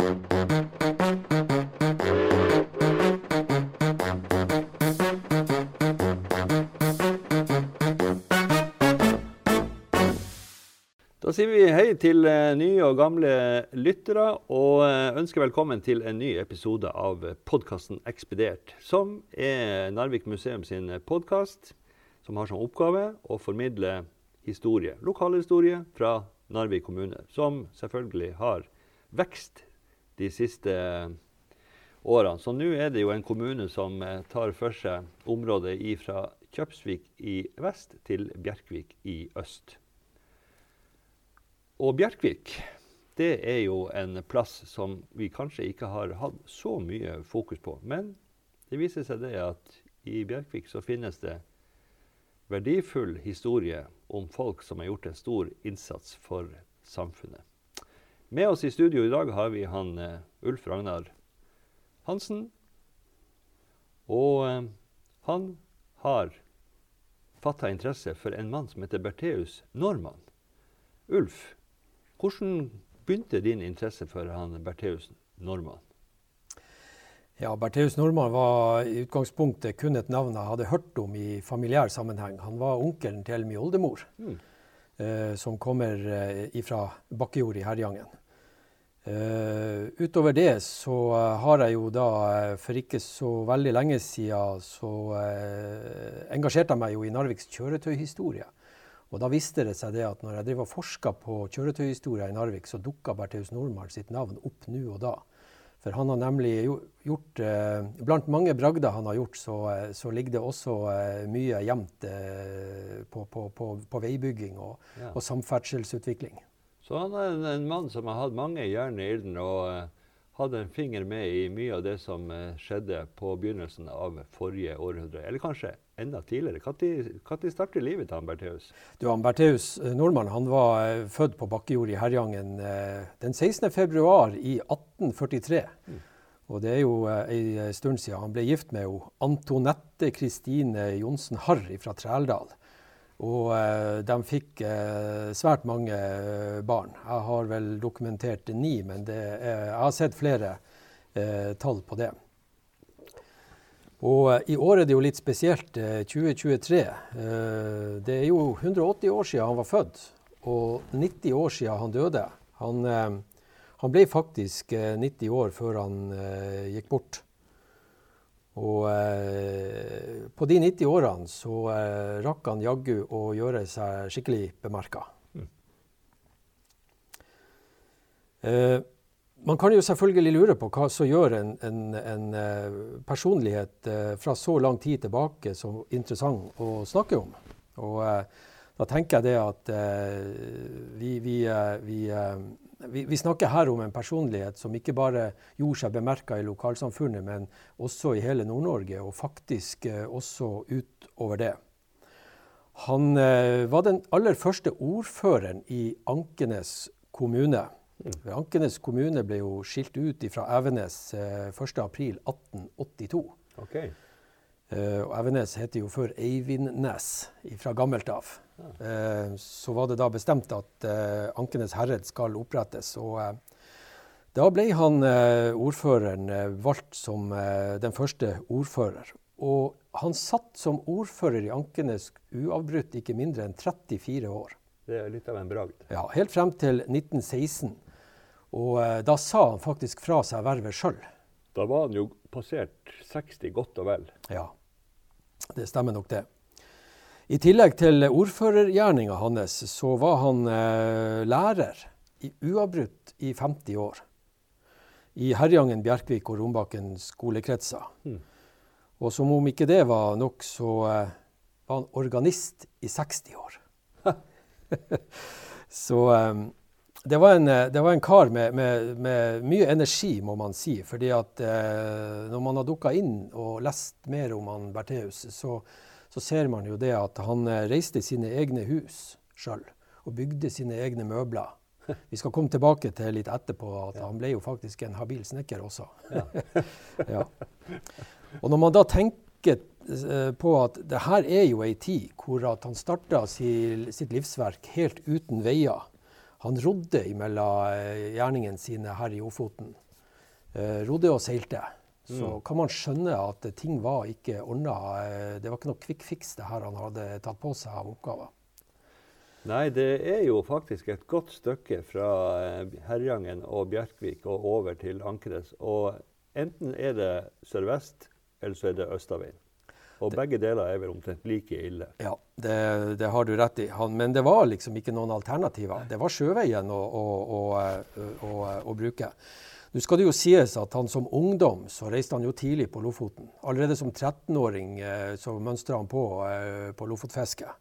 Da sier vi hei til eh, nye og gamle lyttere, og eh, ønsker velkommen til en ny episode av podkasten Ekspedert, som er Narvik museum sin podkast, som har som oppgave å formidle historie, lokalhistorie fra Narvik kommune, som selvfølgelig har vekst de siste årene. Så nå er det jo en kommune som eh, tar for seg området fra Kjøpsvik i vest til Bjerkvik i øst. Og Bjerkvik det er jo en plass som vi kanskje ikke har hatt så mye fokus på. Men det viser seg det at i Bjerkvik så finnes det verdifull historie om folk som har gjort en stor innsats for samfunnet. Med oss i studio i dag har vi han uh, Ulf Ragnar Hansen. Og uh, han har fatta interesse for en mann som heter Bertheus Normann. Ulf, hvordan begynte din interesse for han Bertheus Normann? Ja, Bertheus Normann var i utgangspunktet kun et navn jeg hadde hørt om i familiær sammenheng. Han var onkelen til min oldemor, mm. eh, som kommer eh, fra Bakkejord i Herjangen. Uh, utover det så uh, har jeg jo da uh, for ikke så veldig lenge siden så engasjerte jeg meg jo i Narviks kjøretøyhistorie. Og da viste det seg det at når jeg driver og forska på kjøretøyhistorie i Narvik, så dukka Bertheus Nordmann sitt navn opp nå og da. For han har nemlig gjort eh, Blant mange bragder han har gjort, så, eh, så ligger det også eh, mye gjemt eh, på, på, på, på, veibygging og, ja. og, samferdselsutvikling. Så han er en, en, mann som har hatt mange jern i ilden og uh, hadde en finger med i mye av det som uh, skjedde på begynnelsen av forrige århundre. Eller kanskje enda tidligere. Når startet livet til han Bertheus? Du, han Bertheus eh, Nordmann han var født på Bakkejord i Herjangen den 16. februar i 1843. Mm. Og det er jo ei stund siden. Han ble gift med jo Antonette Kristine Johnsen Harr fra Trældal. Og eh, de fikk eh, svært mange barn. Jeg har vel dokumentert ni, men er, jeg har sett flere eh, tall på det. Og i år er det jo litt spesielt, 2023. Eh, eh, det er jo 180 år siden han var født, og 90 år siden han døde. Han, eh, han ble faktisk 90 år før han gikk bort. Og på de 90 årene så rakk han jaggu å gjøre seg skikkelig bemerka. Mm. Man kan jo selvfølgelig lure på hva som gjør en, en, en eh, personlighet eh, fra så lang tid tilbake så interessant å snakke om. Og eh, da tenker jeg det at vi, vi, vi, vi, snakker her om en personlighet som ikke bare gjorde seg bemerka i lokalsamfunnet, men også i hele Nord-Norge, og faktisk også utover det. Han var den aller første ordføreren i Ankenes kommune. Mm. Ankenes kommune ble jo skilt ut fra Evenes eh, 1.4.1882. Okay. Eh, og Evenes heter jo før Eivindnes fra gammelt av. Eh, så var det da bestemt at eh, Ankenes herred skal opprettes. og eh, da ble han ordføreren valgt som den første ordfører. Og han satt som ordfører i Ankenes uavbrutt ikke mindre enn 34 år. Det er litt av en bragd. Ja, Helt frem til 1916. Og da sa han faktisk fra seg vervet sjøl. Da var han jo passert 60 godt og vel. Ja, det stemmer nok det. I tillegg til ordførergjerninga hans, så var han eh, lærer i, uavbrutt i 50 år. I Herjangen, Bjerkvik og Rombaken skolekretser. Mm. Og som om ikke det var nok, så eh, var han organist i 60 år. så eh, det var, en, eh, det var en, kar med, med, med, mye energi, må man si. fordi at eh, når man har dukka inn og lest mer om han Bertheus, så, så, ser man jo det at han eh, reiste sine egne hus sjøl. Og bygde sine egne møbler. Vi skal komme tilbake til litt etterpå at ja. han ble jo faktisk en habil snekker også. Ja. ja. Og når man da tenker eh, på at det her er jo ei tid hvor han starta sitt livsverk helt uten veier han rodde mellom eh, gjerningene sine her i Ofoten. rodde og seilte, så mm. kan man skjønne at ting var ikke ordna. Eh, det var ikke noe quick fix det her han hadde tatt på seg av oppgaver. Nei, det er jo faktisk et godt stykke fra eh, Herjangen og Bjerkvik og over til Ankenes. Og enten er det sørvest, eller så er det østaveien. Og det, begge deler er vel omtrent like ille. Ja, det, det har du rett i. Han, men det var liksom ikke noen alternativer. Det var sjøveien å, å, å, å bruke. Nå skal det jo sies at han som ungdom så reiste han jo tidlig på Lofoten. Allerede som 13-åring eh, så mønstra han på eh, på lofotfiske.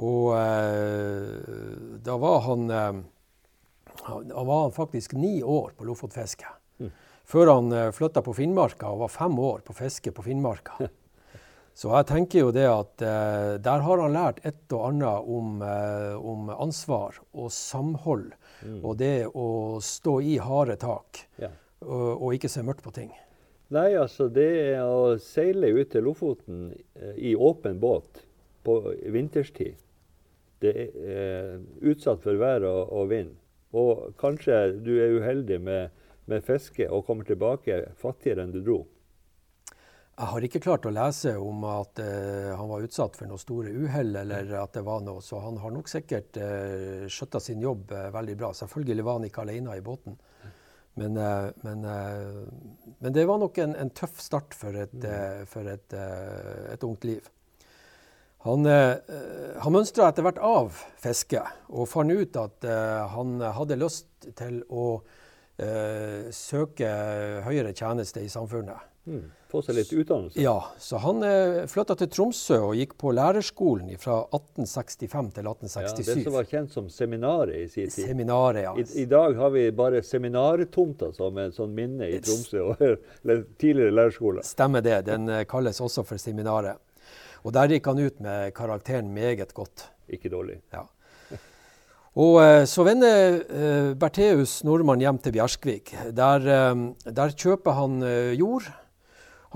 Og eh, da var han eh, Han faktisk ni år på lofotfiske. Mm. Før han flytta på Finnmarka og var fem år på fiske på Finnmarka. Så jeg tenker jo det at eh, der har han lært et og annet om, eh, om ansvar og samhold. Mm. Og det å stå i harde tak ja. og, og, ikke se mørkt på ting. Nei, altså det å seile ut til Lofoten eh, i åpen båt på vinterstid Det er eh, utsatt for vær og, og, vind. Og kanskje du er uheldig med, med fiske og kommer tilbake fattigere enn du dro. Jeg har ikke klart å lese om at eh, han var utsatt for noe store uhell, eller at det var noe, så han har nok sikkert eh, skjøtta sin jobb eh, veldig bra. Selvfølgelig var han ikke alene i båten. Men, eh, men, men det var nok en, en tøff start for et, for et, et ungt liv. Han, han mønstra etter hvert av fisket, og fant ut at han hadde lyst til å søke høyere tjeneste i samfunnet. Mm. Få seg litt utdannelse? Ja. Så han eh, flytta til Tromsø og gikk på lærerskolen fra 1865 til 1867. Ja, Det som var kjent som seminaret i sin tid. Seminaret, ja. I, I, dag har vi bare seminartomta som et sånn minne i Tromsø, eller tidligere lærerskole. Stemmer det. Den eh, kalles også for seminaret. Og der gikk han ut med karakteren meget godt. Ikke dårlig. Ja. Og eh, Så vender eh, Bertheus nordmann hjem til Bjerskvik. Der, der kjøper han jord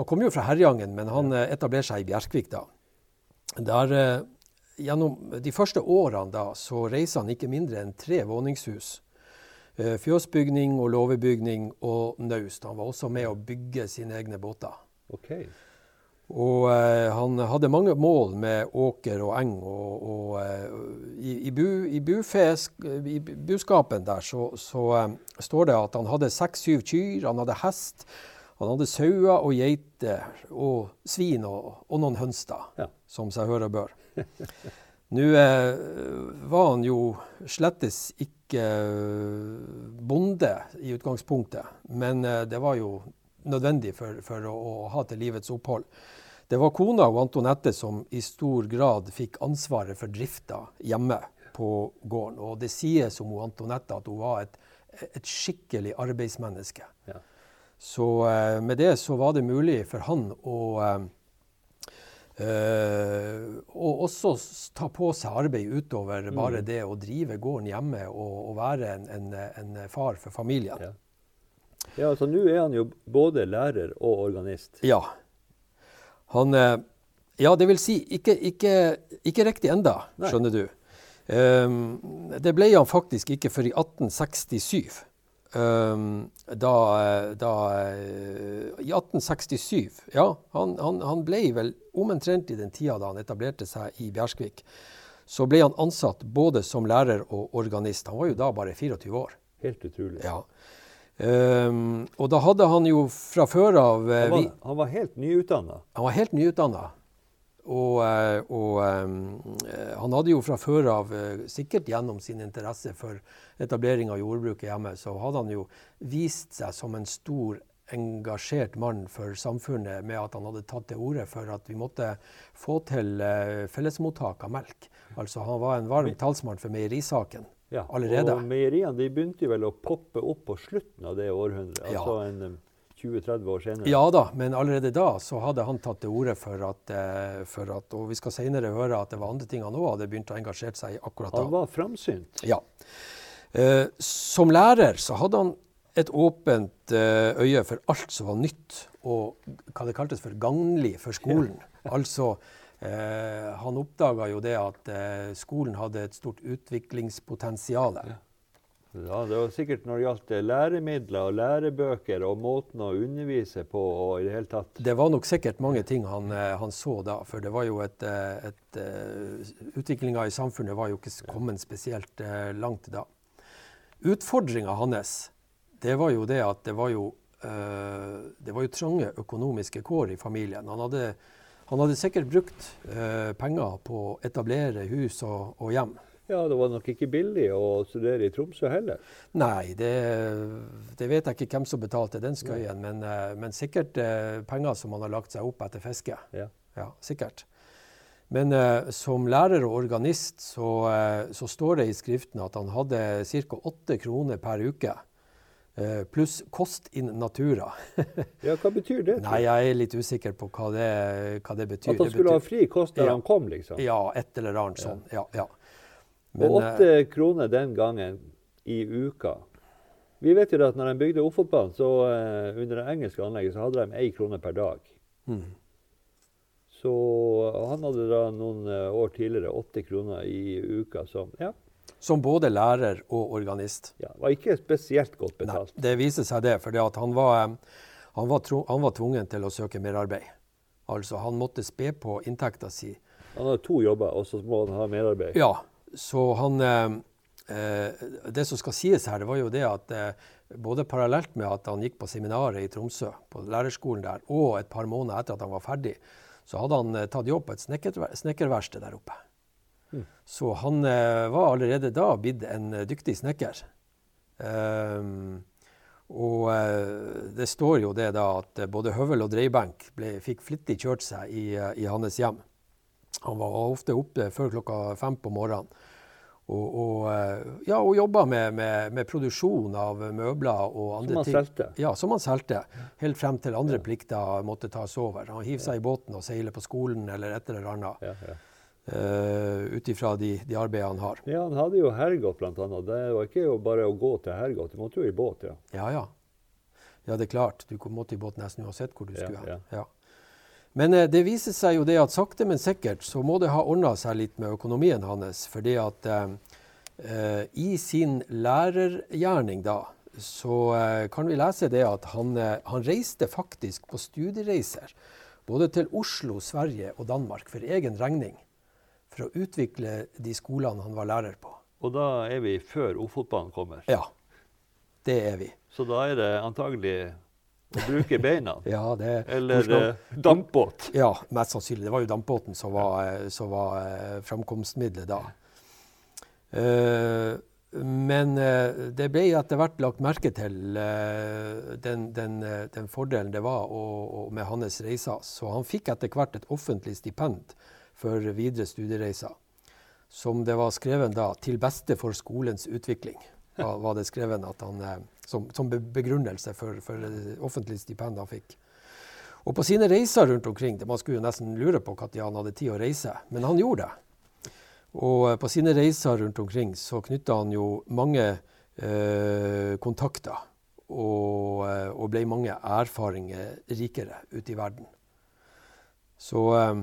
han kom jo fra Herjangen, men han eh, etablerer seg i Bjerkvik da. Der, eh, gjennom de første årene da, så reiser han ikke mindre enn tre våningshus. Eh, fjøsbygning og låvebygning og naust. Han var også med å bygge sine egne båter. Okay. Og eh, han hadde mange mål med åker og eng. Og, og eh, i, i, bu, i, bufesk, i, buskapen der så, så eh, står det at han hadde seks-syv kyr, han hadde hest, han hadde sauer og geiter og svin og, og noen høns, da, ja. som seg høre bør. Nå eh, var han jo slettes ikke eh, bonde i utgangspunktet, men eh, det var jo nødvendig for, for å, å, ha til livets opphold. Det var kona og Antonette som i stor grad fikk ansvaret for drifta hjemme på gården. Og det sies om Antonette at hun var et, et skikkelig arbeidsmenneske. Ja. Så eh, med det så var det mulig for han å eh, og eh, også ta på seg arbeid utover mm. bare det å drive gården hjemme og, og være en, en, en, far for familien. Ja, ja altså Nå er han jo både lærer og organist. Ja. Han Ja, det vil si, ikke, ikke, ikke riktig enda, skjønner Nei. du. Um, det ble han faktisk ikke før i 1867. Um, da, da, I 1867 Ja, han, han, han, ble vel omtrent i den tida da han etablerte seg i Bjerskvik. Så ble han ansatt både som lærer og organist. Han var jo da bare 24 år. Helt utrolig. Ja. Um, og da hadde han jo fra før av uh, han, var, han var helt nyutdanna? Han var helt nyutdanna. Og, eh, og um, han hadde jo fra før av, uh, sikkert gjennom sin interesse for etablering av jordbruket hjemme, så hadde han jo vist seg som en stor, engasjert mann for samfunnet med at han hadde tatt til orde for at vi måtte få til uh, fellesmottak av melk. Altså Han var en varm talsmann for meierisaken ja, allerede. Og Meieriene de begynte vel å poppe opp på slutten av det århundret. altså ja. en... 20-30 år senere? Ja da, men allerede da så hadde han tatt til orde for at, eh, for at Og vi skal senere høre at det var andre ting han òg hadde begynt å engasjere seg i akkurat da. Han var framsynt? Ja. Eh, som lærer så hadde han et åpent eh, øye for alt som var nytt og hva det kaltes for gagnlig for skolen. Altså eh, han oppdaga jo det at eh, skolen hadde et stort utviklingspotensial. Ja. Ja, Det var sikkert når det gjaldt læremidler og lærebøker og måten å undervise på og i det hele tatt. Det var nok sikkert mange ting han, eh, han så da. For det var jo et, eh, et, et Utviklinga i samfunnet var jo ikke kommet spesielt langt da. Utfordringa hans, det var jo det at det var jo, det var jo trange økonomiske kår i familien. Han hadde, han hadde sikkert brukt penger på å etablere hus og, og hjem. Ja, Det var nok ikke billig å studere i Tromsø heller? Nei, det, det vet jeg ikke hvem som betalte den skøyen. Men, eh, men, sikkert eh, penger som man har lagt seg opp etter fiske. Ja. ja sikkert. Men uh, som lærer og organist så, uh, så, står det i skriften at han hadde ca. åtte kroner per uke. Uh, pluss kost in natura. ja, Hva betyr det? Nei, Jeg er litt usikker på hva det, hva det betyr. At han skulle ha fri kost der ja. han kom? liksom? Ja, et eller annet sånn. Ja, ja. Men, og åtte eh, kroner den gangen i uka. Vi vet jo at når de bygde Ofotbanen, så uh, under det engelske anlegget, så hadde de én krone per dag. Mm. Så han hadde da noen uh, år tidligere åtte kroner i uka som ja. Som både lærer og organist. Ja, Var ikke spesielt godt betalt. Nei, det viser seg det. For han, var, han, han var tvungen til å søke merarbeid. Altså, han måtte spe på inntekta si. Han hadde to jobber, og så må han ha merarbeid? Ja, så han eh, eh, Det som skal sies her, det var jo det at eh, både parallelt med at han gikk på seminaret i Tromsø, på lærerskolen der, og et par måneder etter at han var ferdig, så hadde han tatt jobb på et snekkerverksted der oppe. Mm. Så han var allerede da blitt en dyktig snekker. Um, og det står jo det da at både høvel og dreiebenk fikk flittig kjørt seg i, i hans hjem. Han var ofte oppe før klokka fem på morgenen. Og, og, eh, ja, og jobba med, med, med, produksjon av møbler og andre ting. Som han solgte? Ja, som han solgte. Helt frem til andre ja. plikter måtte tas over. Han hiver seg i båten og seiler på skolen eller et eller annet. Ja, ja. Uh, Ut ifra de, de arbeidene han har. Ja, Han hadde jo blant annet. Det var ikke bare å gå til hergot, du måtte jo i båt. Ja, ja. Ja, ja det er klart. Du måtte i båt nesten uansett hvor du skulle. Ja, ja. Men eh, det viser seg jo det at sakte, men sikkert så må det ha ordna seg litt med økonomien hans. fordi at eh, eh, i sin lærergjerning da, så eh, kan vi lese det at han, eh, han, reiste faktisk på studiereiser. Både til Oslo, Sverige og Danmark for egen regning. For å utvikle de skolene han var lærer på. Og da er vi før Ofotbanen kommer? Ja, det er vi. Så da er det antagelig å bruke beina? ja, det, Eller skal, eh, dampbåt? Ja, mest sannsynlig. Det var jo dampbåten som var, eh, som var uh, framkomstmiddelet da. Uh, men uh, det ble etter hvert lagt merke til den, den, den, fordelen det var og, og med hans reiser. Så han fikk etter hvert et offentlig stipend for videre studiereiser. Som det var skrevet da 'til beste for skolens utvikling'. Var, det skrevet at han som, som begrunnelse for, for offentlig stipend han fikk. Og på sine reiser rundt omkring Man skulle jo nesten lure på når han hadde tid å reise, men han gjorde det. Og eh, på sine reiser rundt omkring så knytta han jo mange eh, kontakter. Og, eh, og, ble mange erfaringer rikere ute i verden. Så, eh,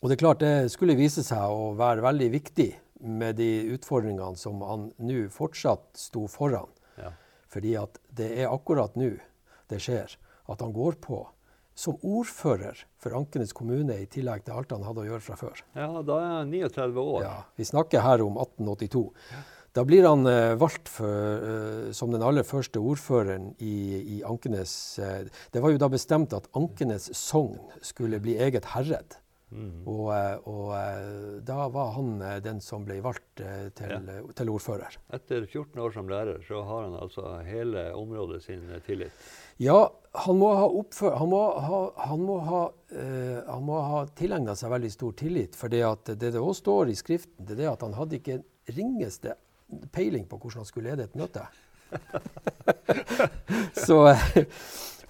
og det er klart det skulle vise seg å være veldig viktig med de utfordringene som han nå fortsatt sto foran. Fordi at det er akkurat nå det skjer at han går på som ordfører for Ankenes kommune, i tillegg til alt han hadde å gjøre fra før. Ja, Da er han 39 år. Ja, Vi snakker her om 1882. Da blir han eh, valgt for, eh, som den aller første ordføreren i, i Ankenes. Eh, det var jo da bestemt at Ankenes sogn skulle bli eget herred. Mm. Og, eh, og, eh, da var han eh, den som ble valgt til, ja. til, ordfører. Etter 14 år som lærer så har han altså hele området sin tillit? Ja, han må ha, oppfør, han må ha, han må ha, uh, ha tilegna seg veldig stor tillit. For det, det òg står i Skriften, det er det at han hadde ikke ringeste peiling på hvordan han skulle lede et møte. så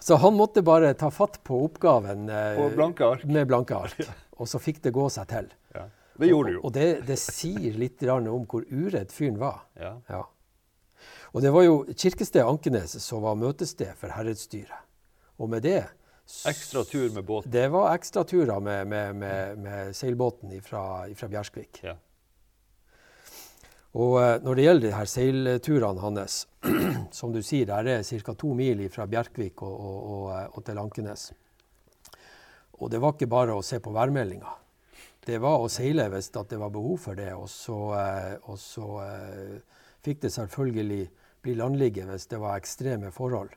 så han måtte bare ta fatt på oppgaven eh, blanke med blanke ark. Og så fikk det gå seg til. Ja, Det gjorde det jo. Og, og det, det, sier litt om hvor uredd fyren var. Ja. ja. Og det var jo Kirkested Ankenes som var møtested for herredsstyret. Og med det Ekstra tur med båten? Det var ekstra turer med, med, med, med seilbåten fra Bjerskvik. Ja. Og eh, når det gjelder de her seilturene hans, som du sier, der er ca. to mil fra Bjerkvik og, og, eh, og, til Ankenes. Og det var ikke bare å se på værmeldinga. Det var å seile hvis det var behov for det. Og så, eh, og så fikk det selvfølgelig bli landligge hvis det var ekstreme forhold.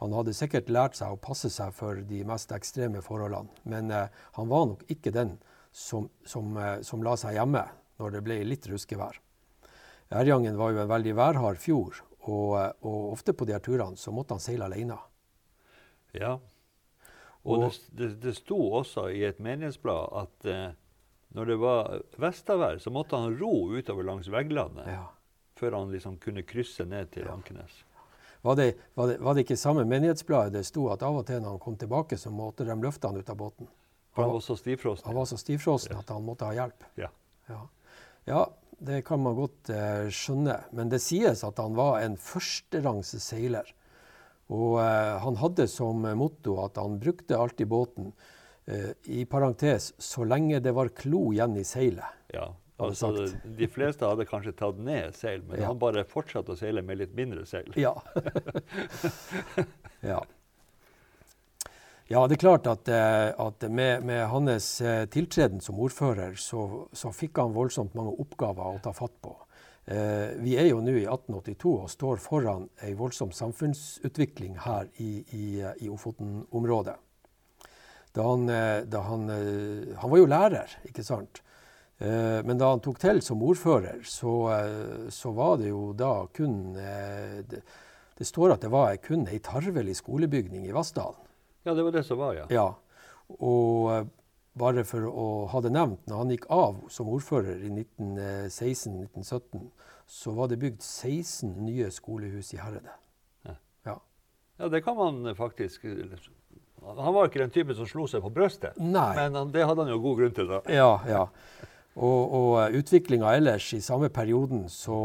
Han hadde sikkert lært seg å passe seg for de mest ekstreme forholdene. Men han var nok ikke den som, som, som la seg hjemme når det ble litt ruskevær. Ærjangen var jo en veldig værhard fjord, og, og, ofte på de her turene så måtte han seile alene. Ja, og, og det, det, det, sto også i et menighetsblad at eh, når det var vestavær, så måtte han ro utover langs vegglandet ja. før han liksom kunne krysse ned til ja. Ankenes. Var det, var, det, var det, ikke samme menighetsbladet det sto at av og til når han kom tilbake, så måtte de løfte han ut av båten? Han, han var så stivfrossen? Han var så stivfrossen at han måtte ha hjelp. Ja. ja det kan man godt eh, skjønne. Men det sies at han var en førsterangs seiler. Og eh, han hadde som motto at han brukte alltid båten, eh, i parentes, så lenge det var klo igjen i seilet. Ja, altså De fleste hadde kanskje tatt ned seil, men ja. han bare fortsatte å seile med litt mindre seil. Ja. ja. Ja, det er klart at, eh, at med, med, hans eh, tiltreden som ordfører, så, så, fikk han voldsomt mange oppgaver å ta fatt på. Eh, vi er jo nå i 1882 og står foran ei voldsom samfunnsutvikling her i, i, i Ofoten-området. Da han, da han, han, var jo lærer, ikke sant. Men da han tok til som ordfører, så, så var det jo da kun det, det, står at det var kun ei tarvelig skolebygning i Vassdalen. Ja, det var det som var, ja. ja. Og uh, bare for å ha det nevnt, når han gikk av som ordfører i 1916-1917, så var det bygd 16 nye skolehus i Heredet. Ja. Ja. ja. det kan man faktisk Han var ikke den typen som slo seg på brystet, men han, det hadde han jo god grunn til. da. Ja, ja. Og, og utviklinga ellers i samme perioden, så,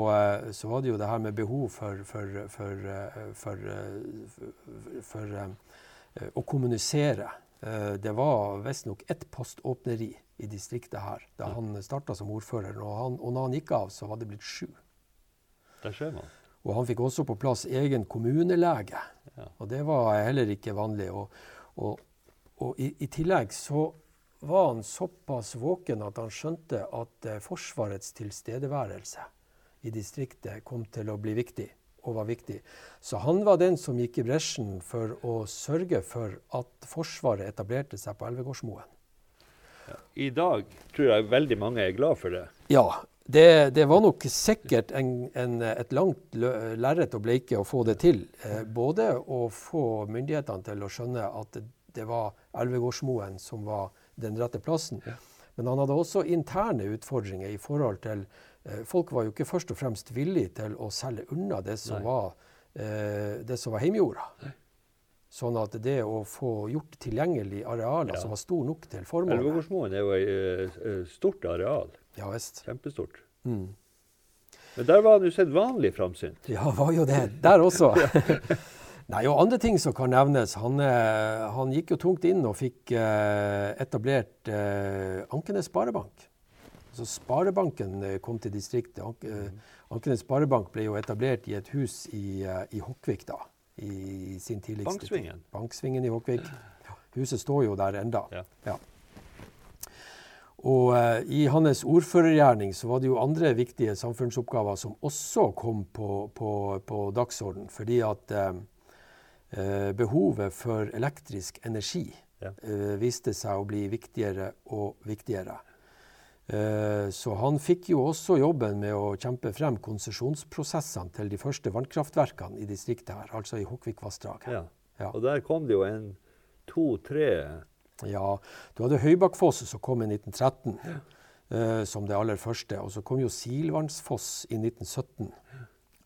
så, var det jo det her med behov for, for, for, for, Eh, å kommunisere. Eh, det var visstnok ett poståpneri i distriktet her da han starta som ordfører. Og, han, og når han gikk av, så var det blitt sju. Der ser man. Og han fikk også på plass egen kommunelege. Ja. Og det var heller ikke vanlig. Og, og, og i, i, tillegg så var han såpass våken at han skjønte at eh, Forsvarets tilstedeværelse i distriktet kom til å bli viktig og var viktig. Så han var den som gikk i bresjen for å sørge for at Forsvaret etablerte seg på Elvegårdsmoen. Ja. I dag tror jeg veldig mange er glad for det. Ja. Det, det var nok sikkert en, en, et langt lerret å bleike å få det til. Eh, både å få myndighetene til å skjønne at det, var Elvegårdsmoen som var den rette plassen. Ja. Men han hadde også interne utfordringer i forhold til folk var jo ikke først og fremst villige til å selge unna det som var, eh, det som var hjemjorda. Sånn at det å få gjort tilgjengelig arealer ja. som var stor nok til formålet Elvegårdsmoen er jo et uh, stort areal. Ja, vest. Kjempestort. Mm. Men der var han jo sedvanlig framsynt. Ja, var jo det. Der også. Nei, og andre ting som kan nevnes. Han, eh, han gikk jo tungt inn og fikk eh, etablert eh, Ankenes Sparebank. Så Sparebanken eh, kom til distriktet. Ankenes Sparebank ble jo etablert i et hus i, eh, i Hokkvik da, i sin tidligste Banksvingen? Banksvingen i Hokkvik. Huset står jo der enda. Ja. ja. Og uh, i hans ordførergjerning så var det jo andre viktige samfunnsoppgaver som også kom på, på, på dagsorden. Fordi at uh, behovet for elektrisk energi ja. uh, viste seg å bli viktigere og viktigere. Eh, så han fikk jo også jobben med å kjempe frem konsesjonsprosessene til de første vannkraftverkene i distriktet her, altså i Hokkvikvassdraget. Ja. ja. Og der kom det jo en to-tre Ja. Du hadde Høybakkfoss som kom i 1913 ja. uh, som det aller første. Og så kom jo Silvannsfoss i 1917.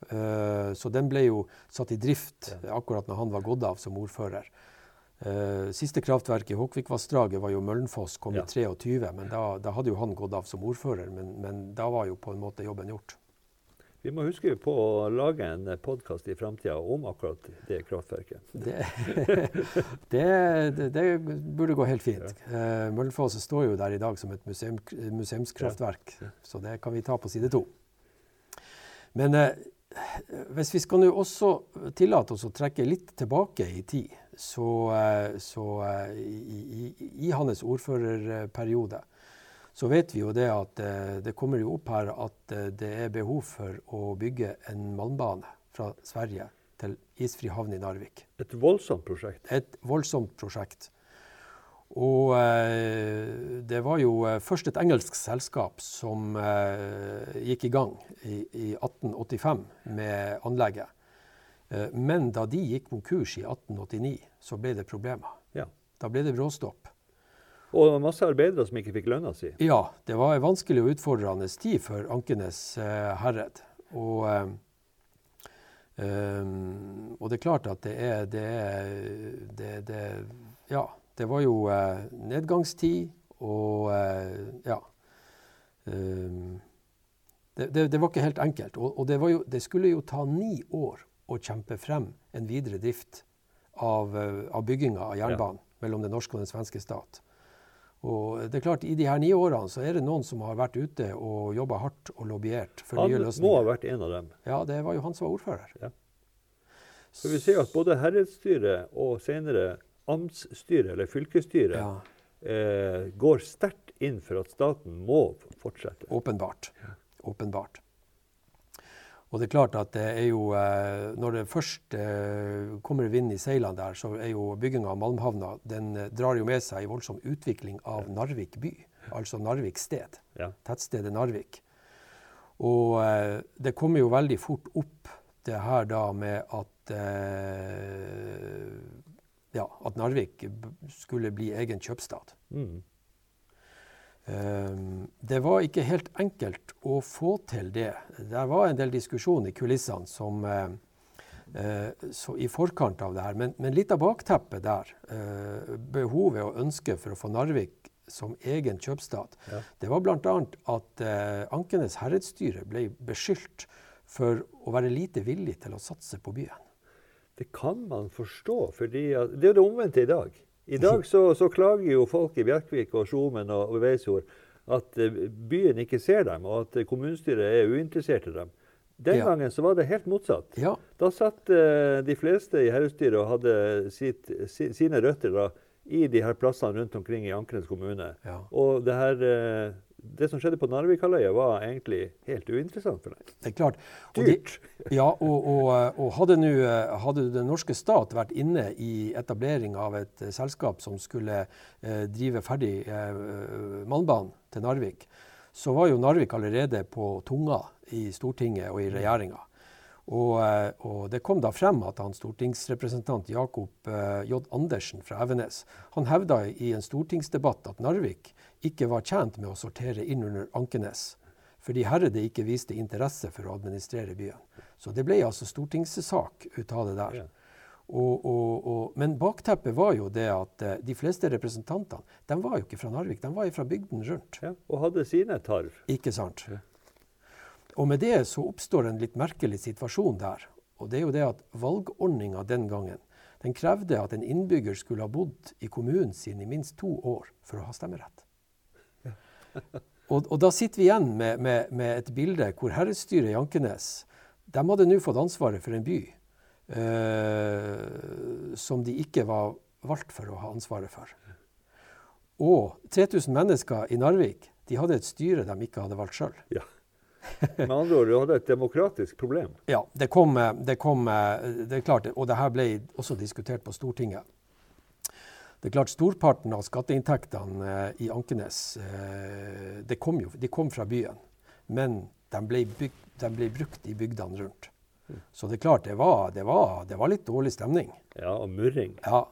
Uh, så den ble jo satt i drift ja. akkurat når han var gått av som ordfører. Uh, siste kraftverk i Håkvikvassdraget var jo Møllenfoss, kom ja. i 23. Men da, da, hadde jo han gått av som ordfører, men, men, da var jo på en måte jobben gjort. Vi må huske på å lage en podkast i framtida om akkurat det kraftverket. Det, det, det, det burde gå helt fint. Ja. Uh, står jo der i dag som et museum, museumskraftverk, ja. så det kan vi ta på side to. Men eh, hvis vi skal nå også tillate oss å trekke litt tilbake i tid, så, eh, så eh, i, i, i, hans ordførerperiode så vet vi jo det at eh, det kommer jo opp her at det er behov for å bygge en malmbane fra Sverige til isfri havn i Narvik. Et voldsomt prosjekt? Et voldsomt prosjekt. Og eh, det var jo eh, først et engelsk selskap som eh, gikk i gang i, i 1885 med anlegget. Eh, men da de gikk konkurs i 1889, så ble det problemer. Ja. Da ble det bråstopp. Og det var masse arbeidere som ikke fikk lønna si? Ja, det var en vanskelig og utfordrende tid for Ankenes eh, herred. Og, um, og, det er klart at det er, det er det, det, Ja det var jo eh, nedgangstid og eh, ja. Um, det, det, det, var ikke helt enkelt. Og, og det, jo, det, skulle jo ta ni år å kjempe frem en videre drift av, uh, av bygginga av jernbanen ja. mellom den norske og den svenske stat. Og det er klart, I de her ni årene så er det noen som har vært ute og jobba hardt og lobbyert for han nye løsninger. Han må ha vært en av dem. Ja, det var jo han som var ordfører. Ja. Så vi ser at både herredsstyret og senere amtsstyret, eller fylkesstyret, ja. eh, går sterkt inn for at staten må fortsette. Åpenbart. Ja. Åpenbart. Og det er klart at det er jo eh, Når det først eh, kommer vind i seilene der, så er jo bygginga av Malmhavna Den eh, drar jo med seg en voldsom utvikling av. Narvik by. Altså Narvik sted. Ja. Tettstedet Narvik. Og det kommer jo veldig fort opp det her da med at eh, ja, at Narvik skulle bli egen kjøpstad. Mm. Um, det var ikke helt enkelt å få til det. Det var en del diskusjon i kulissene som, uh, uh, i forkant av det her. Men, men litt av bakteppet der, uh, behovet og ønsket for å få Narvik som egen kjøpstad, ja. det var bl.a. at Ankenes herredsstyre ble beskyldt for å være lite villig til å satse på byen. Det kan man forstå, for det er jo det omvendte i dag. I dag så, så klager jo folk i Bjerkvik og Skjomen og, Veisjord at eh, byen ikke ser dem, og at kommunestyret er uinteressert i dem. Den ja. gangen så var det helt motsatt. Ja. Da satt uh, de fleste i herrestyret og hadde sitt, si, sine røtter da, i de her plassene rundt omkring i Ankenes kommune. Ja. Og det her uh, det som skjedde på Narvikhalvøya, var egentlig helt uinteressant for deg. Det er klart. Og Dyrt. De, ja, og, og, og hadde, nu, hadde, den norske stat vært inne i etablering av et uh, selskap som skulle uh, drive ferdig uh, malmbanen til Narvik, så var jo Narvik allerede på tunga i Stortinget og i mm. regjeringa. Og, og, det kom da frem at han stortingsrepresentant Jakob J. Andersen fra Evenes han hevda i en stortingsdebatt at Narvik ikke var tjent med å sortere inn under Ankenes, fordi herrede ikke viste interesse for å administrere byen. Så det ble altså stortingssak ut av det der. Og, og, og, men bakteppet var jo det at uh, de fleste representantene de var jo ikke fra Narvik, de var jo fra bygden rundt. Ja, og hadde sine tarv. Ikke sant. Ja. Og med det så oppstår en litt merkelig situasjon der. Og det er jo det at valgordninga den gangen den krevde at en innbygger skulle ha bodd i kommunen sin i minst to år for å ha stemmerett og, og, da sitter vi igjen med, med, med et bilde hvor herredsstyret i Ankenes de hadde nå fått ansvaret for en by eh, som de ikke var valgt for å ha ansvaret for. Og 3000 mennesker i Narvik de hadde et styre de ikke hadde valgt sjøl. Ja. Med andre ord, du hadde et demokratisk problem? Ja, det kom, det kom det er klart, og det her ble også diskutert på Stortinget. Det er klart Storparten av skatteinntektene eh, i Ankenes eh, kom jo, de kom fra byen. Men de ble, byg, de ble brukt i bygdene rundt. Så det er klart, det var, det, var, det var, litt dårlig stemning. Ja, og murring. Ja,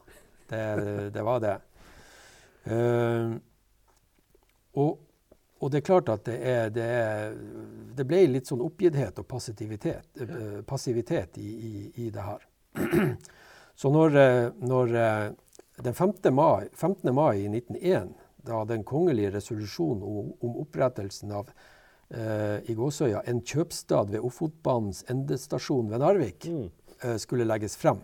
det, det var det. Uh, og, og, det er klart at det, er, det, er, det ble litt sånn oppgitthet og passivitet, uh, passivitet i, i, i, det her. Så når, når den 15. mai, 15. mai 1901, da den kongelige resolusjonen om, om opprettelsen av eh, i Gåsøya en kjøpstad ved Ofotbanens endestasjon ved Narvik mm. eh, skulle legges frem,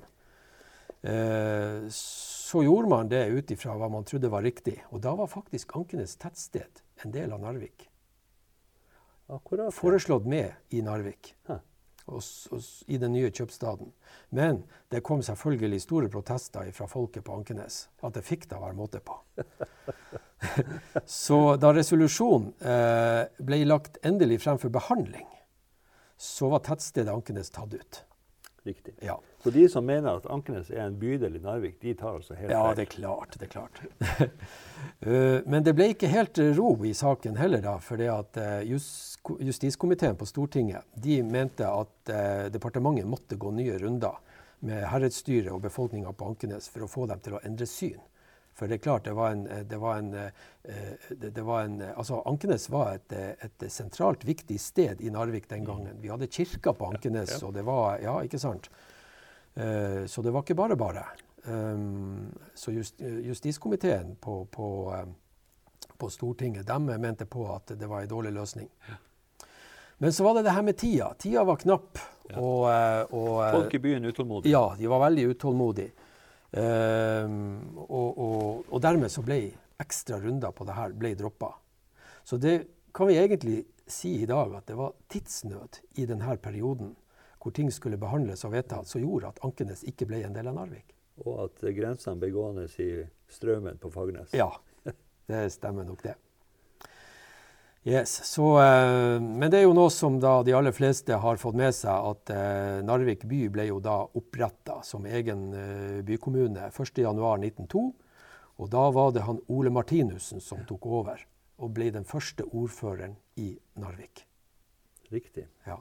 eh, så gjorde man det ut ifra hva man trodde var riktig. Og da var faktisk Ankenes tettsted en del av Narvik. Akkurat, foreslått med i Narvik. Hæ. Og, s- I den nye kjøpstaden. Men det kom selvfølgelig store protester fra folket på Ankenes. At det fikk da være måte på. så da resolusjonen eh, ble lagt endelig frem for behandling, så var tettstedet Ankenes tatt ut. Riktig. Ja. Så de som mener at Ankenes er en bydel i Narvik, de tar altså helt Ja, det er klart. det er klart. Eh, Men det ble ikke helt ro i saken heller, da, For at eh, justiskomiteen på Stortinget de mente at eh, departementet måtte gå nye runder med herredsstyret og befolkninga på Ankenes for å få dem til å endre syn. For det er klart, det var en, det var en, det, var en Altså, Ankenes var et, et sentralt viktig sted i Narvik den gangen. Vi hadde kirka på Ankenes, og det var Ja, ikke sant? Eh, Så det var ikke bare bare. Um, Så just, justiskomiteen på, på, eh, på Stortinget de mente på at det var en dårlig løsning. Men så var det det her med tida. Tida var knapp. Og, eh, og, eh, Folk i byen utålmodige. ja, de var veldig utålmodige. Um, og, og, og dermed så ble ekstra runder på det her ble droppa. Så det kan vi egentlig si i dag at det var tidsnød i denne perioden hvor ting skulle behandles og vedtas, som gjorde at Ankenes ikke ble en del av Narvik. Og at grensene ble gående i strømmen på Fagernes. Ja, det stemmer nok det. Yes, så, eh, men det er jo noe som de aller fleste har fått med seg, at eh, Narvik by ble jo da oppretta som egen eh, bykommune 1.1.1902. Og da var det han Ole Martinussen som tok over, og ble den første ordføreren i Narvik. Riktig. Ja.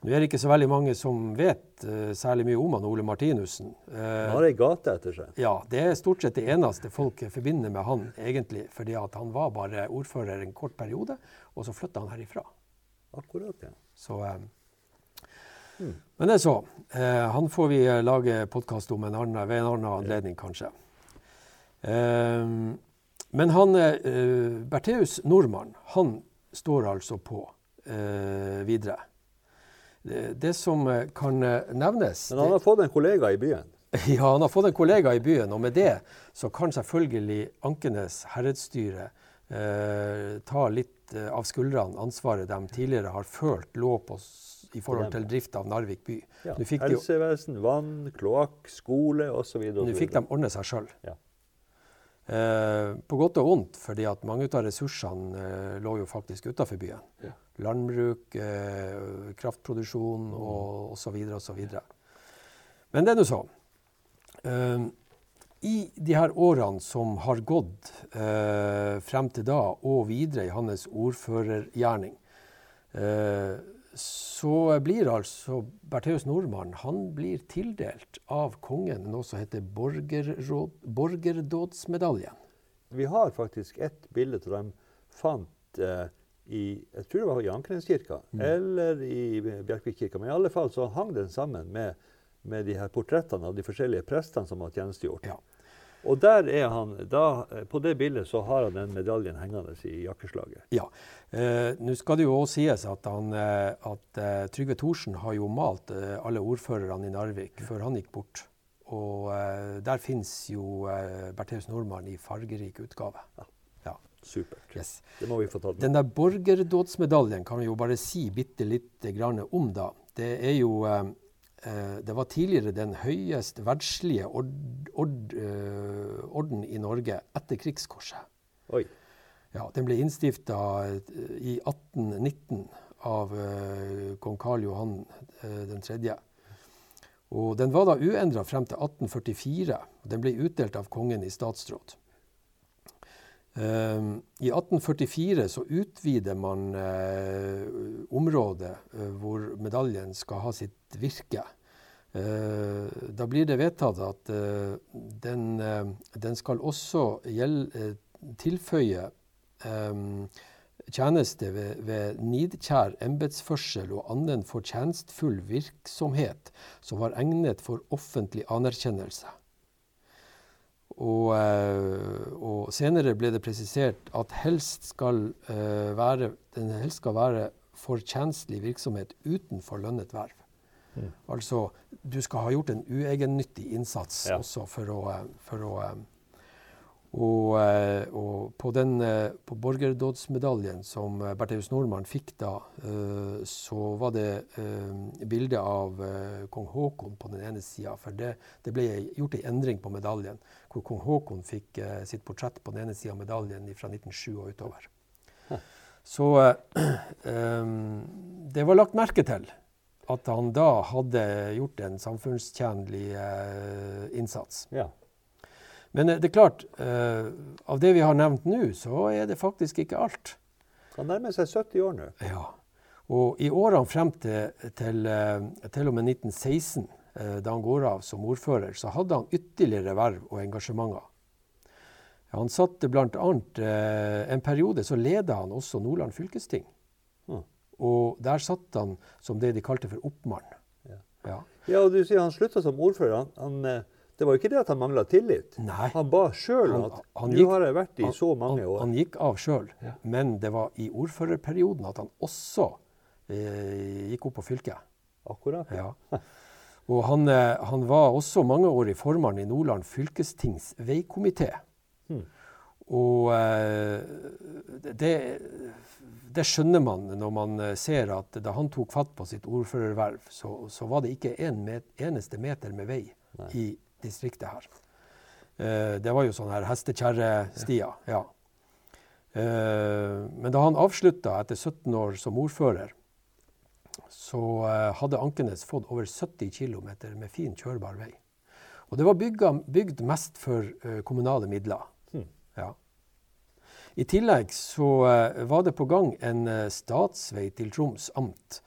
Nå er det ikke så veldig mange som vet uh, særlig mye om han Ole Martinussen. Uh, Han har ei gate etter seg. ja, det er stort sett det eneste folk forbinder med han, egentlig. Fordi han var bare ordfører en kort periode, og så flytta han herifra. Akkurat, ja. Så, uh, Mm. Men det er så. Eh, han får vi eh, lage podkast om en annen, ved en annen anledning, kanskje. Eh, men han eh, Bertheus Nordmann, han står altså på eh, videre. Det, som eh, kan eh, nevnes Men han har fått en kollega i byen. ja, han har fått en kollega i byen, og med det så kan selvfølgelig Ankenes herredsstyre eh, ta litt eh, av skuldrene ansvaret de tidligere har følt lå på i forhold til drift av Narvik by. Ja. Helsevesen, vann, kloakk, skole osv. nå fikk de ordne seg sjøl. Ja. Eh, på godt og vondt, fordi at mange av ressursene eh, lå jo faktisk utafor byen. Ja. Landbruk, eh, kraftproduksjon og osv. osv. Men det er nå så. I de her årene som har gått eh, frem til da, og videre i hans ordførergjerning, eh, så blir altså Bertheus Nordmann han blir tildelt av kongen noe som heter borgerråd, borgerdådsmedaljen. Vi har faktisk ett bilde som de fant eh, i jeg tror det var i Ankerenskirka Mm. eller i Bjerkvikkirka. Men i alle fall så hang den sammen med, med de her portrettene av de forskjellige prestene som har tjenestegjort. Ja. Og der er han, da, eh, på det bildet så har han den medaljen hengende i jakkeslaget. Ja. Eh, Nå skal det jo også sies at, han, eh, at eh, Trygve Thorsen har jo malt eh, alle ordførerne i Narvik før han gikk bort. Og eh, der fins jo Bertheus Nordmann i fargerik utgave. Ja. Supert. Yes. Det må vi få tatt med. Den der borgerdådsmedaljen kan vi jo bare si bitte litt grann om, da. Det er jo Det var tidligere den høyest verdslige ord, ord, eh, orden i Norge etter krigskorset. Oi. Ja, Den ble innstifta i 1819 av eh, kong Karl Johan eh, den tredje. Og den var da uendra frem til 1844. Den ble utdelt av kongen i statsråd. Um, I 1844 så utvider man eh, området eh, hvor medaljen skal ha sitt virke. Eh, da blir det vedtatt at den, den skal også gjelde, tilføye eh, tjeneste ved, ved nidkjær embetsførsel og annen fortjenstfull virksomhet som var egnet for offentlig anerkjennelse. Og, eh, og senere ble det presisert at helst skal, eh, være, den helst skal være fortjenstlig virksomhet utenfor lønnet verv. Mm. Altså, du skal ha gjort en uegennyttig innsats Ja. også for å, eh, for å eh, Og, eh, og på, den, eh, på borgerdådsmedaljen som Bertheus Bertheuss Nordmann fikk da, så var det bilde av kong Haakon på den ene sida. For det, det, ble gjort en endring på medaljen, hvor kong Haakon fikk sitt portrett på den ene sida av medaljen fra 1907 og utover. Så det var lagt merke til at han da hadde gjort en samfunnstjenlig innsats. Ja. Men eh, det er klart, uh, av det vi har nevnt nå, så er det faktisk ikke alt. Han nærmer seg 70 år nå. Ja. Og i årene frem til, til, uh, til og med 1916, uh, da han går av som ordfører, så hadde han ytterligere verv og engasjementer. Han satte bl.a. Uh, en periode så leda han også Nordland fylkesting. Mm. Og der satt han som det de kalte for oppmann. Ja, ja. ja og du sier han slutta som ordfører. Han, han det var ikke det at han mangla tillit. Nei. Han ba sjøl at nå har jeg vært i han, så mange år. Han, gikk av sjøl, ja. men det var i ordførerperioden at han også eh, gikk opp på fylket. Akkurat. Ja. Og han, eh, han, var også mange år i formann i Nordland fylkestings veikomité. Hmm. Og eh, det, det, skjønner man når man eh, ser at da han tok fatt på sitt ordførerverv, så, så var det ikke en met, eneste meter med vei Nei. i distriktet her. Eh, det var jo sånne her hestekjerrestier. Ja. Eh, men da han avslutta etter 17 år som ordfører, så eh, hadde Ankenes fått over 70 km med fin, kjørbar vei. Og det var bygga, bygd mest for kommunale midler. Hmm. Ja. I tillegg så var det på gang en statsvei til Troms amt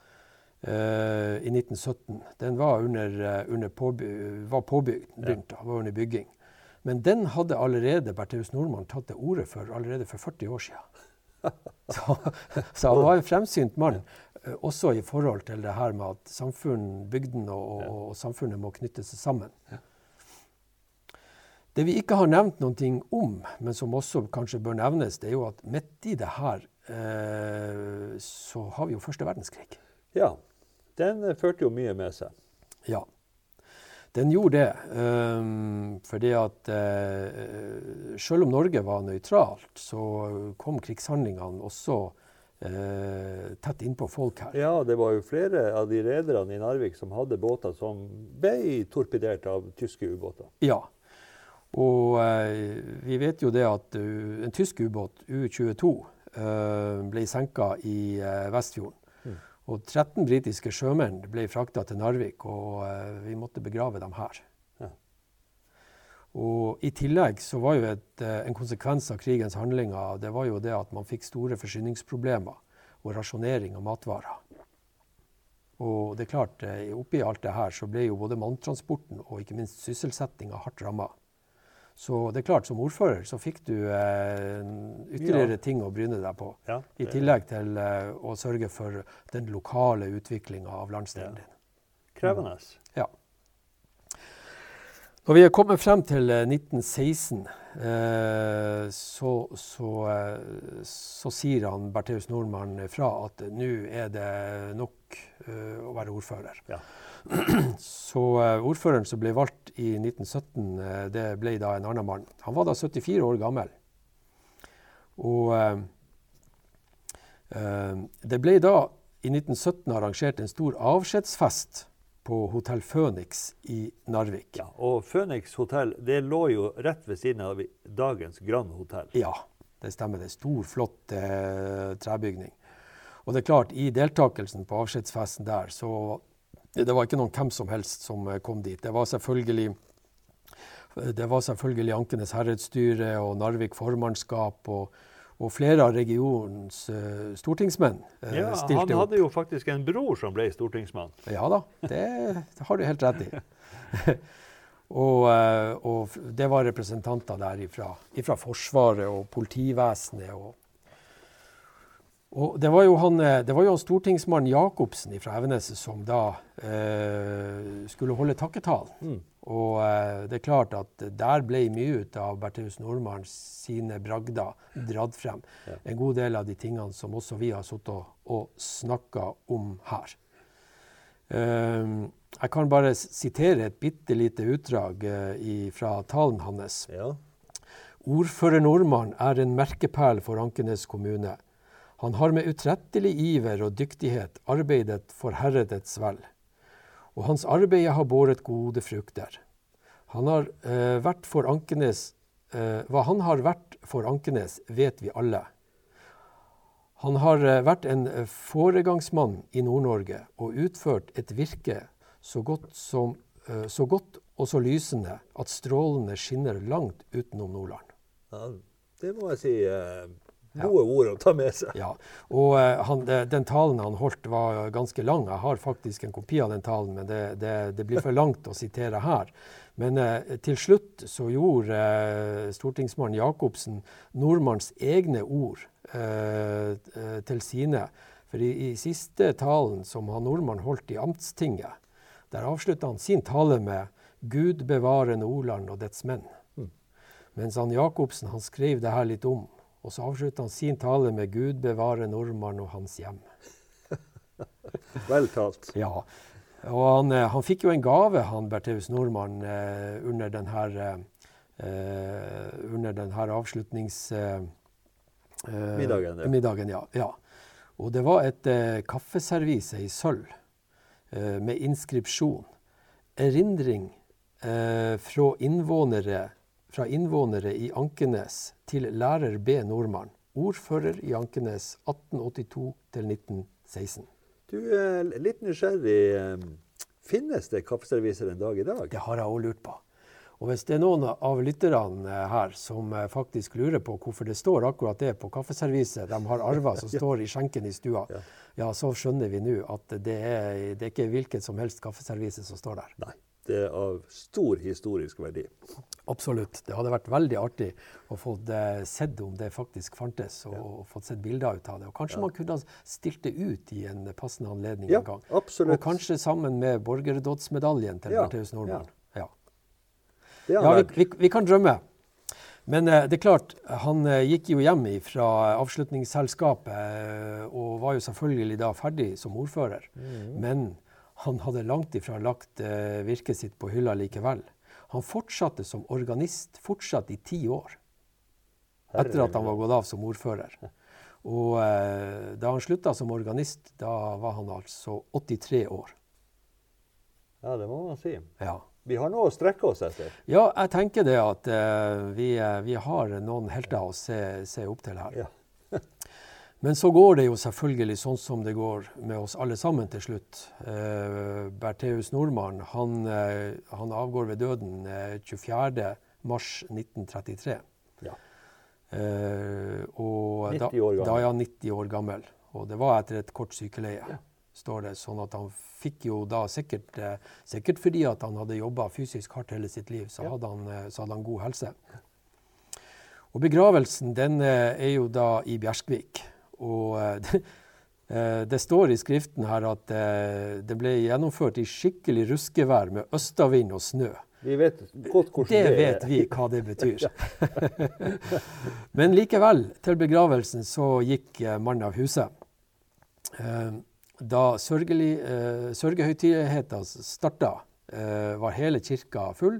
i 1917. Den var, under, uh, under påby var påbygd, begynt, ja. var under bygging. Men den hadde allerede Bertheus Nordmann tatt til orde for allerede for 40 år siden. så, så, han var en fremsynt mann, uh, også i forhold til det her med at samfunn, bygden og, og, og samfunnet må knytte seg sammen. Ja. Det vi ikke har nevnt noe om, men som også kanskje bør nevnes, det er jo at midt i det her så har vi jo første verdenskrig. Ja, den eh, førte jo mye med seg. Ja, den gjorde det. Um, fordi at uh, selv om Norge var nøytralt, så kom krigshandlingene også uh, tett innpå folk her. Ja, det var jo flere av de rederne i Narvik som hadde båter som ble torpedert av tyske ubåter. Ja, og uh, vi vet jo det at en tysk ubåt, U-22, ble senka i Vestfjorden. Og 13 britiske sjømenn ble frakta til Narvik, og uh, vi måtte begrave dem her. Og I tillegg så var jo et, uh, en konsekvens av krigens handlinger det var jo det at man fikk store forsyningsproblemer og rasjonering av matvarer. Og det er klart, uh, oppi alt det her så ble jo både manntransporten og ikke minst sysselsettinga hardt ramma. Så det er klart, som ordfører så fikk du eh, ytterligere ja. ting å bryne deg på. Ja, I tillegg til eh, å sørge for den lokale utviklinga av landsdelen din. Krevende. Mm. Ja. Når vi er kommet frem til 1916, eh, eh, så, så, eh, så, sier han Bertheus Nordmann fra at nå er det nok eh, å være ordfører. Ja. Så uh, ordføreren som ble valgt i 1917, uh, eh, det ble da en annen mann. Han var da 74 år gammel. Og eh, det ble da i 1917 arrangert en stor avskjedsfest på Hotell Føniks i Narvik. Ja, og Føniks hotell det lå jo rett ved siden av dagens Grand Hotell. Ja, det stemmer. Det er stor, flott trebygning. Og det er klart, i deltakelsen på avskjedsfesten der, så det var ikke noen hvem som helst som eh, kom dit. Det var selvfølgelig, det var selvfølgelig Ankenes herredsstyre og Narvik formannskap og, og flere av regionens uh, stortingsmenn uh, ja, stilte opp. Han hadde jo faktisk en bror som ble stortingsmann. Ja da, det, det har du helt rett i. og, uh, og, det var representanter der ifra, ifra Forsvaret og politivesenet og og det var jo han, eh, det var jo han stortingsmann Jacobsen fra Evenes som da eh, skulle holde takketalen. Mm. Og eh, det er klart at der ble mye ut av Bertheus Nordmann sine bragder dratt frem. Ja. En god del av de tingene som også vi har sittet og, og snakka om her. Um, jeg kan bare sitere et bitte lite utdrag uh, fra talen hans. Ja. Ordfører Nordmann er en merkeperl for Ankenes kommune. Han har med utrettelig iver og dyktighet arbeidet for herredets vel. Og hans arbeid har båret gode frukter. Han har, eh, vært for Ankenes, eh, hva han har vært for Ankenes, vet vi alle. Han har eh, vært en eh, foregangsmann i Nord-Norge og utført et virke så godt, som, eh, så godt, og så lysende at strålene skinner langt utenom Nordland. Ja, det må jeg si. Gode ord å ta med seg. Ja, og han, Den talen han holdt var ganske lang. Jeg har faktisk en kopi av den talen, men det, det, det blir for langt å sitere her. Men eh, til slutt så gjorde eh, stortingsmann Jacobsen nordmanns egne ord eh, til sine. For i, i, siste talen som han nordmann holdt i amtstinget, der avslutta han sin tale med 'Gud bevare Nordland og dets menn'. Mm. Mens han Jacobsen han skrev det her litt om. Og så avslutta han sin tale med 'Gud bevare nordmannen og hans hjem'. Vel talt. Ja. Og han, eh, han, fikk jo en gave, han Bertheus Nordmann, eh, under denne, eh, under denne avslutnings... Eh, middagen, ja. middagen ja. ja. Og det var et eh, kaffeservise i sølv eh, med inskripsjon. Erindring eh, fra, innvånere, fra innvånere i Ankenes til lærer B. Nordmann. Ordfører i Ankenes 1882-1916. Du er litt nysgjerrig. Finnes det kaffeserviser en dag i dag? Det har jeg òg lurt på. Og hvis det er noen av lytterne eh, her som eh, faktisk lurer på hvorfor det står akkurat det på kaffeserviset de har arva som står i skjenken i stua, ja. ja så skjønner vi nå at det er, det er ikke hvilket som helst kaffeservise som står der. Nei, det er av stor historisk verdi. Absolutt. Det hadde vært veldig artig å få sett om det faktisk fantes, og, ja. og fått sett bilder ut av det. Og kanskje ja. man kunne ha stilt det ut i en passende anledning ja, en gang. Absolutt. Og kanskje sammen med borgerdådsmedaljen til ja. Bertheus Nordmann. Ja, ja. Vi, vi, vi, kan drømme. Men eh, det er klart, han eh, gikk jo hjem fra avslutningsselskapet eh, og var jo selvfølgelig da ferdig som ordfører. Mm. Men han hadde langt ifra lagt eh, virket sitt på hylla likevel. Han fortsatte som organist fortsatt i ti år etter at han var gått av som ordfører. Og eh, da han slutta som organist, da var han altså 83 år. Ja, det må man si. Ja. Vi har noe å strekke oss etter. Ja, jeg tenker det at eh, vi, eh, vi, har noen helter å se, se opp til her. Ja. Men så går det jo selvfølgelig sånn som det går med oss alle sammen til slutt. Eh, Bertheus Nordmann han, eh, han, avgår ved døden eh, 24.3.1933. Ja. Eh, 90 år gammel. Da er han 90 år gammel. Og det var etter et kort sykeleie, ja. står det. Sånn at han fikk jo da sikkert, eh, sikkert fordi at han hadde jobba fysisk hardt hele sitt liv, så, ja. hadde han, eh, så hadde han god helse. Og begravelsen den er jo da i Bjerskvik. Og det, eh, eh, det står i skriften her at eh, det ble gjennomført i skikkelig ruskevær med østavind og snø. Vi vet godt hvordan det, det vet vi hva det betyr. Men likevel, til begravelsen så gikk mannen av huset. Da sørgehøytideligheten starta, var hele kirka full,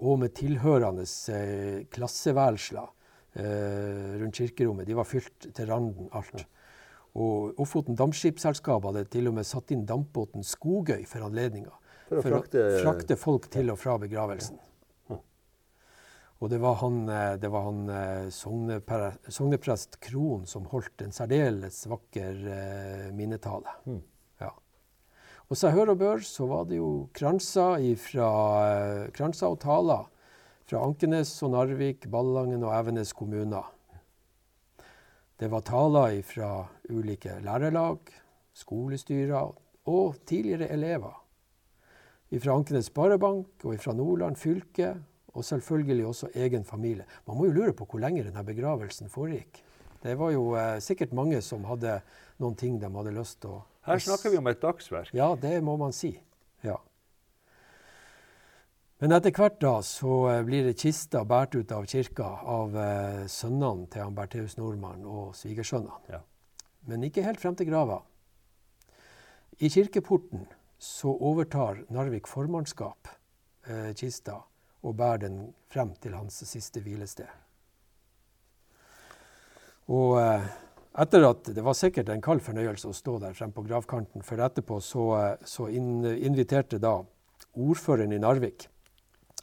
og med tilhørende klasseværelser rundt kirkerommet. De var fylt til randen alt. Og Ofoten Dampskipsselskap hadde til og med satt inn dampbåten Skogøy for anledninga. For, å, frakte, å frakte folk til og fra begravelsen. Og det var han, eh, det var han eh, sogneprest Krohn som holdt en særdeles vakker eh, minnetale. Mm. Ja. Og seg hør og bør så var det jo kranser, ifra, eh, kranser og taler fra Ankenes og Narvik, Ballangen og Evenes kommuner. Det var taler fra ulike lærerlag, skolestyrer og tidligere elever. Fra Ankenes Sparebank og fra Nordland fylke, og selvfølgelig også egen familie. Man må jo lure på hvor lenge denne begravelsen foregikk. Det var jo eh, sikkert mange som hadde noen ting de hadde lyst til å Her snakker vi om et dagsverk. Ja, det må man si. Men etter hvert da så eh, blir det kista båret ut av kirka av eh, sønnene til han Bertheus Nordmann og svigersønnene. Ja. Men ikke helt frem til grava. I kirkeporten så overtar Narvik formannskap eh, kista og bærer den frem til hans siste hvilested. Og eh, etter at Det var sikkert en kald fornøyelse å stå der frem på gravkanten, for etterpå så, eh, så in, inviterte da ordføreren i Narvik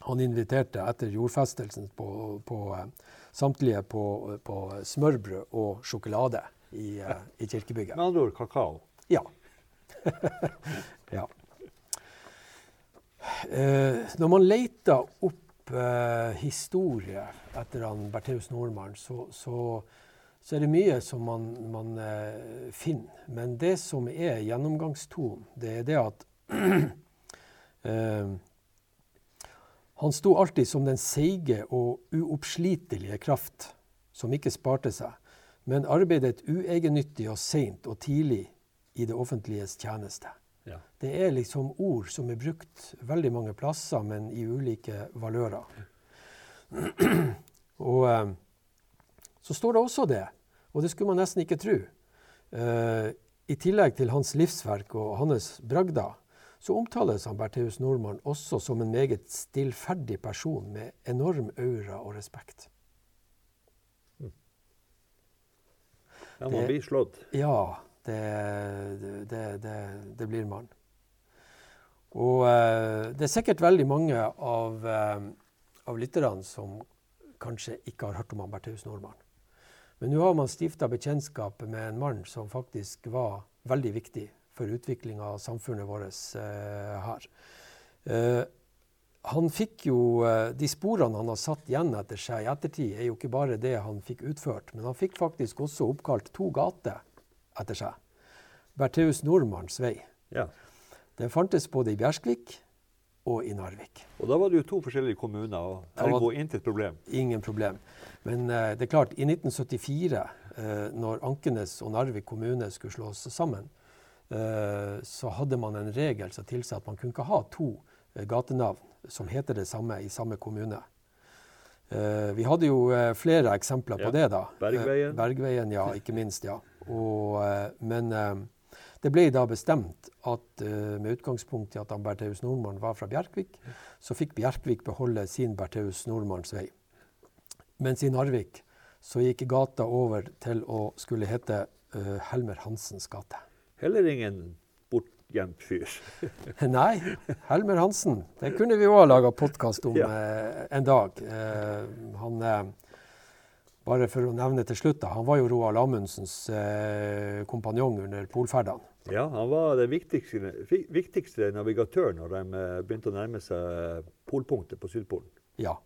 Han inviterte etter jordfestelsen på, på uh, samtlige på, på, smørbrød og sjokolade i, uh, i kirkebygget. Med andre ord kakao? Ja. ja. Eh, når man leter opp historie etter han Bertheus Nordmann, så, så så er det mye som man, man eh, finner. Men det som er gjennomgangstonen, det er det at eh, Han sto alltid som den seige og uoppslitelige kraft som ikke sparte seg, men arbeidet uegennyttig og seint og tidlig i det offentliges tjeneste. Ja. Det er liksom ord som er brukt veldig mange plasser, men i ulike valører. og... Eh, så står det også det. Og det skulle man nesten ikke tro. Uh, I tillegg til hans livsverk og hans bragder, så omtales han Bertheus Nordmann også som en meget stillferdig person med enorm aura og respekt. Ja, man blir slått. Ja, det, det, det, det blir man. Og uh, det er sikkert veldig mange av, uh, av lytterne som kanskje ikke har hørt om han Bertheus Nordmann. Men nå har man stifta bekjentskap med en mann som faktisk var veldig viktig for utviklinga av samfunnet vårt eh, her. Eh, han fikk jo, eh, De sporene han har satt igjen etter seg i ettertid, er jo ikke bare det han fikk utført, men han fikk faktisk også oppkalt to gater etter seg. Bertheus Nordmanns vei. Ja. Den fantes både i Bjerskvik og i Narvik. Og Da var det jo to forskjellige kommuner, og ergo intet problem? Ingen problem. Men uh, det er klart, i 1974, uh, eh, når Ankenes og Narvik kommune skulle slås sammen, så hadde man en regel som tilsa at man kunne ikke ha to gatenavn som heter det samme i samme kommune. vi hadde jo flere eksempler på det. da. Bergveien. Bergveien, ja, ikke minst. ja. Og, men det ble da bestemt at med utgangspunkt i at Bertheus Nordmann var fra Bjerkvik, så fikk Bjerkvik beholde sin Bertheus Nordmanns vei. Mens i Narvik så gikk gata over til å skulle hete Helmer Hansens gate. Heller ingen bortgjemt fyr? Nei. Helmer Hansen. Det kunne vi òg laga podkast om ja. eh, en dag. han bare for å nevne til slutt, da, han var jo Roald Amundsens eh, kompanjong under polferdene. Ja, han var den viktigste, viktigste navigatøren når de eh, begynte å nærme seg polpunktet på Sydpolen. Ja.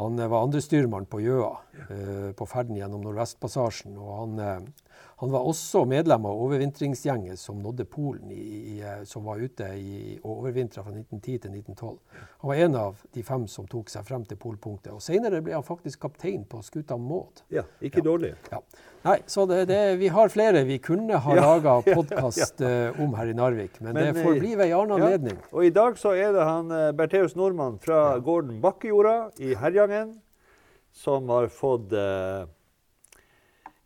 Han eh, var andrestyrmann på Gjøa eh, på ferden gjennom Nordvestpassasjen. og han... Eh, han var også medlem av overvintringsgjengen som nådde Polen, i, i, eh, som var ute i, og overvintra fra 1910 til 1912. Han var en av de fem som tok seg frem til polpunktet. og Senere ble han faktisk kaptein på skuta Maud. Ja, ikke ja. dårlig. Ja. Nei, så det, det, Vi har flere vi kunne ha ja, laga podkast ja, ja. om her i Narvik, men, men det får eh, bli ved en annen anledning. Og I dag så er det han uh, Bertheus Nordmann fra gården Bakkejorda i Herjangen som har fått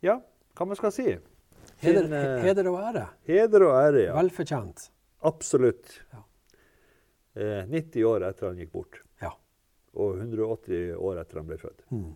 Ja, hva man skal si. Heder, heder og ære. Heder og ære, ja. Velfortjent. Absolutt. Ja. Eh, 90 år etter han gikk bort. Ja. Og 180 år etter han ble født. Mm.